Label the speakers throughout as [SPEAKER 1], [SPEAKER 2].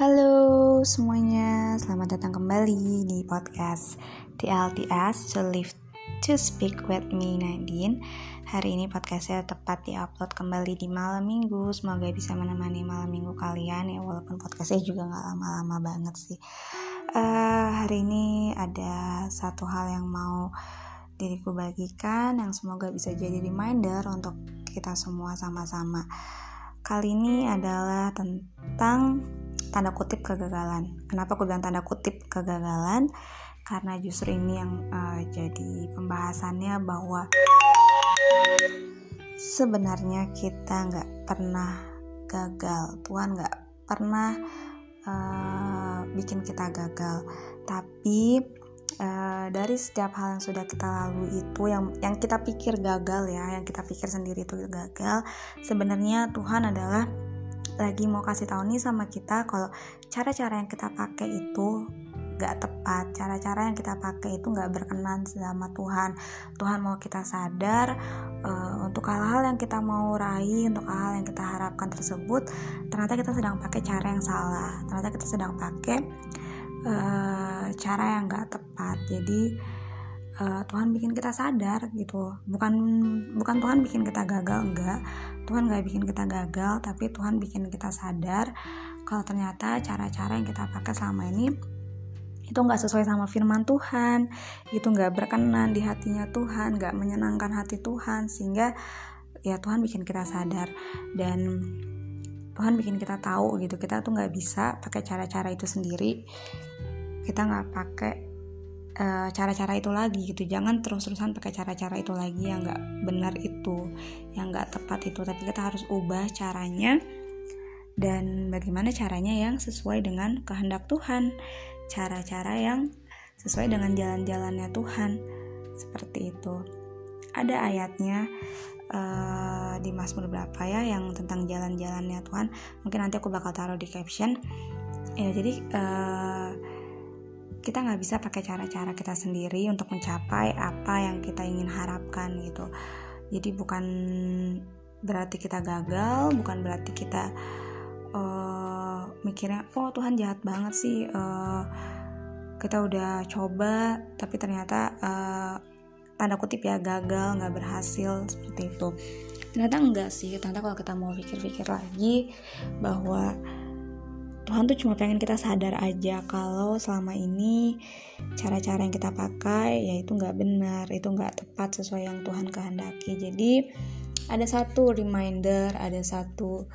[SPEAKER 1] Halo semuanya, selamat datang kembali di podcast TLTS To Live To Speak With Me Nadine. Hari ini podcastnya tepat di-upload kembali di malam minggu. Semoga bisa menemani malam minggu kalian ya Walaupun podcastnya juga gak lama-lama banget sih. Uh, Hari ini ada satu hal yang mau diriku bagikan Yang semoga bisa jadi reminder untuk kita semua sama-sama. Kali ini adalah tentang tanda kutip kegagalan. Kenapa aku bilang tanda kutip kegagalan? Karena justru ini yang uh, jadi pembahasannya bahwa sebenarnya kita nggak pernah gagal. Tuhan nggak pernah uh, bikin kita gagal. Tapi uh, dari setiap hal yang sudah kita lalui itu yang yang kita pikir gagal ya, yang kita pikir sendiri itu gagal, sebenarnya Tuhan adalah lagi mau kasih tahu nih sama kita kalau cara-cara yang kita pakai itu gak tepat. Cara-cara yang kita pakai itu gak berkenan sama Tuhan. Tuhan mau kita sadar uh, untuk hal-hal yang kita mau raih untuk hal-hal yang kita harapkan tersebut ternyata kita sedang pakai cara yang salah. Ternyata kita sedang pakai uh, cara yang gak tepat. Jadi uh, Tuhan bikin kita sadar gitu. Bukan bukan Tuhan bikin kita gagal enggak Tuhan nggak bikin kita gagal tapi Tuhan bikin kita sadar kalau ternyata cara-cara yang kita pakai selama ini itu nggak sesuai sama firman Tuhan itu nggak berkenan di hatinya Tuhan nggak menyenangkan hati Tuhan sehingga ya Tuhan bikin kita sadar. Dan Tuhan bikin kita tahu gitu kita tuh nggak bisa pakai cara-cara itu sendiri. Kita nggak pakai cara-cara uh, itu lagi gitu. Jangan terus-terusan pakai cara-cara itu lagi yang nggak benar itu yang nggak tepat itu. Tapi kita harus ubah caranya dan bagaimana caranya yang sesuai dengan kehendak Tuhan. Cara-cara yang sesuai dengan jalan-jalannya Tuhan. Seperti itu. Ada ayatnya uh, di Mazmur berapa ya yang tentang jalan-jalannya Tuhan. Mungkin nanti aku bakal taruh di caption. Ya jadi uh, kita nggak bisa pakai cara-cara kita sendiri untuk mencapai apa yang kita ingin harapkan gitu. Jadi bukan berarti kita gagal bukan berarti kita uh, mikirnya oh Tuhan jahat banget sih uh, kita udah coba tapi ternyata uh, tanda kutip ya gagal nggak berhasil seperti itu. Ternyata enggak sih ternyata kalau kita mau pikir-pikir lagi bahwa Tuhan tuh cuma pengen kita sadar aja kalau selama ini cara-cara yang kita pakai yaitu nggak benar, itu nggak tepat sesuai yang Tuhan kehendaki. Jadi ada satu reminder, ada satu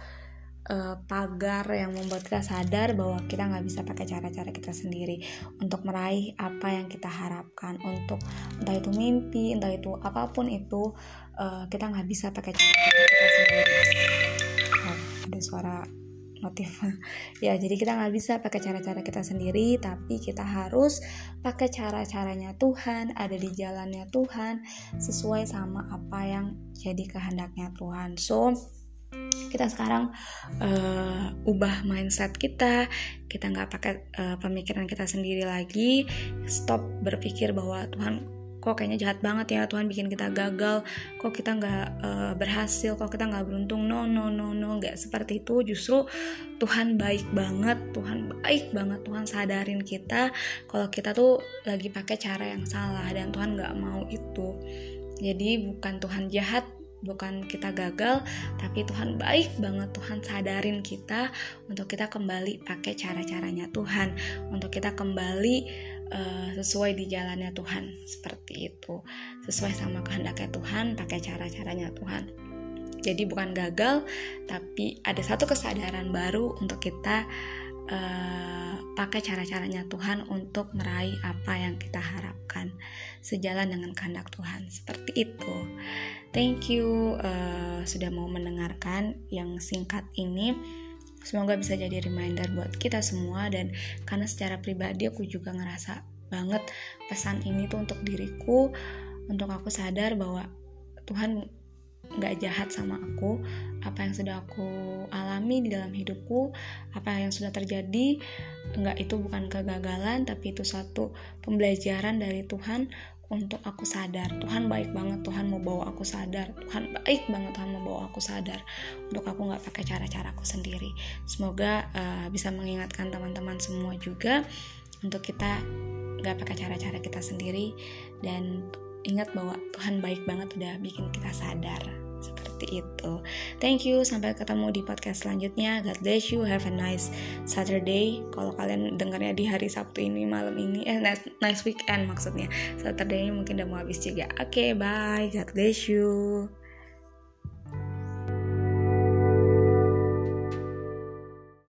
[SPEAKER 1] uh, pagar yang membuat kita sadar bahwa kita nggak bisa pakai cara-cara kita sendiri untuk meraih apa yang kita harapkan untuk entah itu mimpi entah itu apa pun itu uh, kita nggak bisa pakai cara-cara kita sendiri oh, ada suara notif. Ya jadi kita nggak bisa pakai cara-cara kita sendiri tapi kita harus pakai cara-caranya Tuhan ada di jalannya Tuhan sesuai sama apa yang jadi kehendaknya Tuhan. So kita sekarang uh, ubah mindset kita. Kita nggak pakai uh, pemikiran kita sendiri lagi. Stop berpikir bahwa Tuhan kok kayaknya jahat banget ya Tuhan bikin kita gagal kok kita nggak uh, berhasil kok kita nggak beruntung. No no no no nggak seperti itu. Justru Tuhan baik banget Tuhan baik banget. Tuhan sadarin kita kalau kita tuh lagi pakai cara yang salah dan Tuhan nggak mau itu. Jadi bukan Tuhan jahat bukan kita gagal tapi Tuhan baik banget. Tuhan sadarin kita untuk kita kembali pakai cara-caranya Tuhan untuk kita kembali uh, sesuai di jalannya Tuhan seperti itu. Sesuai sama kehendaknya Tuhan pakai cara-caranya Tuhan. Jadi bukan gagal tapi ada satu kesadaran baru untuk kita uh, pakai cara-caranya Tuhan untuk meraih apa yang kita harapkan sejalan dengan kehendak Tuhan. Seperti itu. Thank you uh, sudah mau mendengarkan yang singkat ini Semoga bisa jadi reminder buat kita semua dan karena secara pribadi aku juga ngerasa banget pesan ini tuh untuk diriku, untuk aku sadar bahwa Tuhan nggak jahat sama aku apa yang sudah aku alami di dalam hidupku apa yang sudah terjadi nggak itu bukan kegagalan tapi itu satu pembelajaran dari Tuhan untuk aku sadar. Tuhan baik banget Tuhan mau bawa aku sadar. Tuhan baik banget Tuhan mau bawa aku sadar untuk aku nggak pakai cara-caraku sendiri. Semoga uh, bisa mengingatkan teman-teman semua juga untuk kita nggak pakai cara-cara kita sendiri dan ingat bahwa Tuhan baik banget udah bikin kita sadar seperti itu. Thank you, sampai ketemu di podcast selanjutnya. God bless you, have a nice Saturday. Kalau kalian dengarnya di hari Sabtu ini malam ini, eh nice, weekend maksudnya. Saturday ini mungkin udah mau habis juga. Oke, okay, bye. God bless you.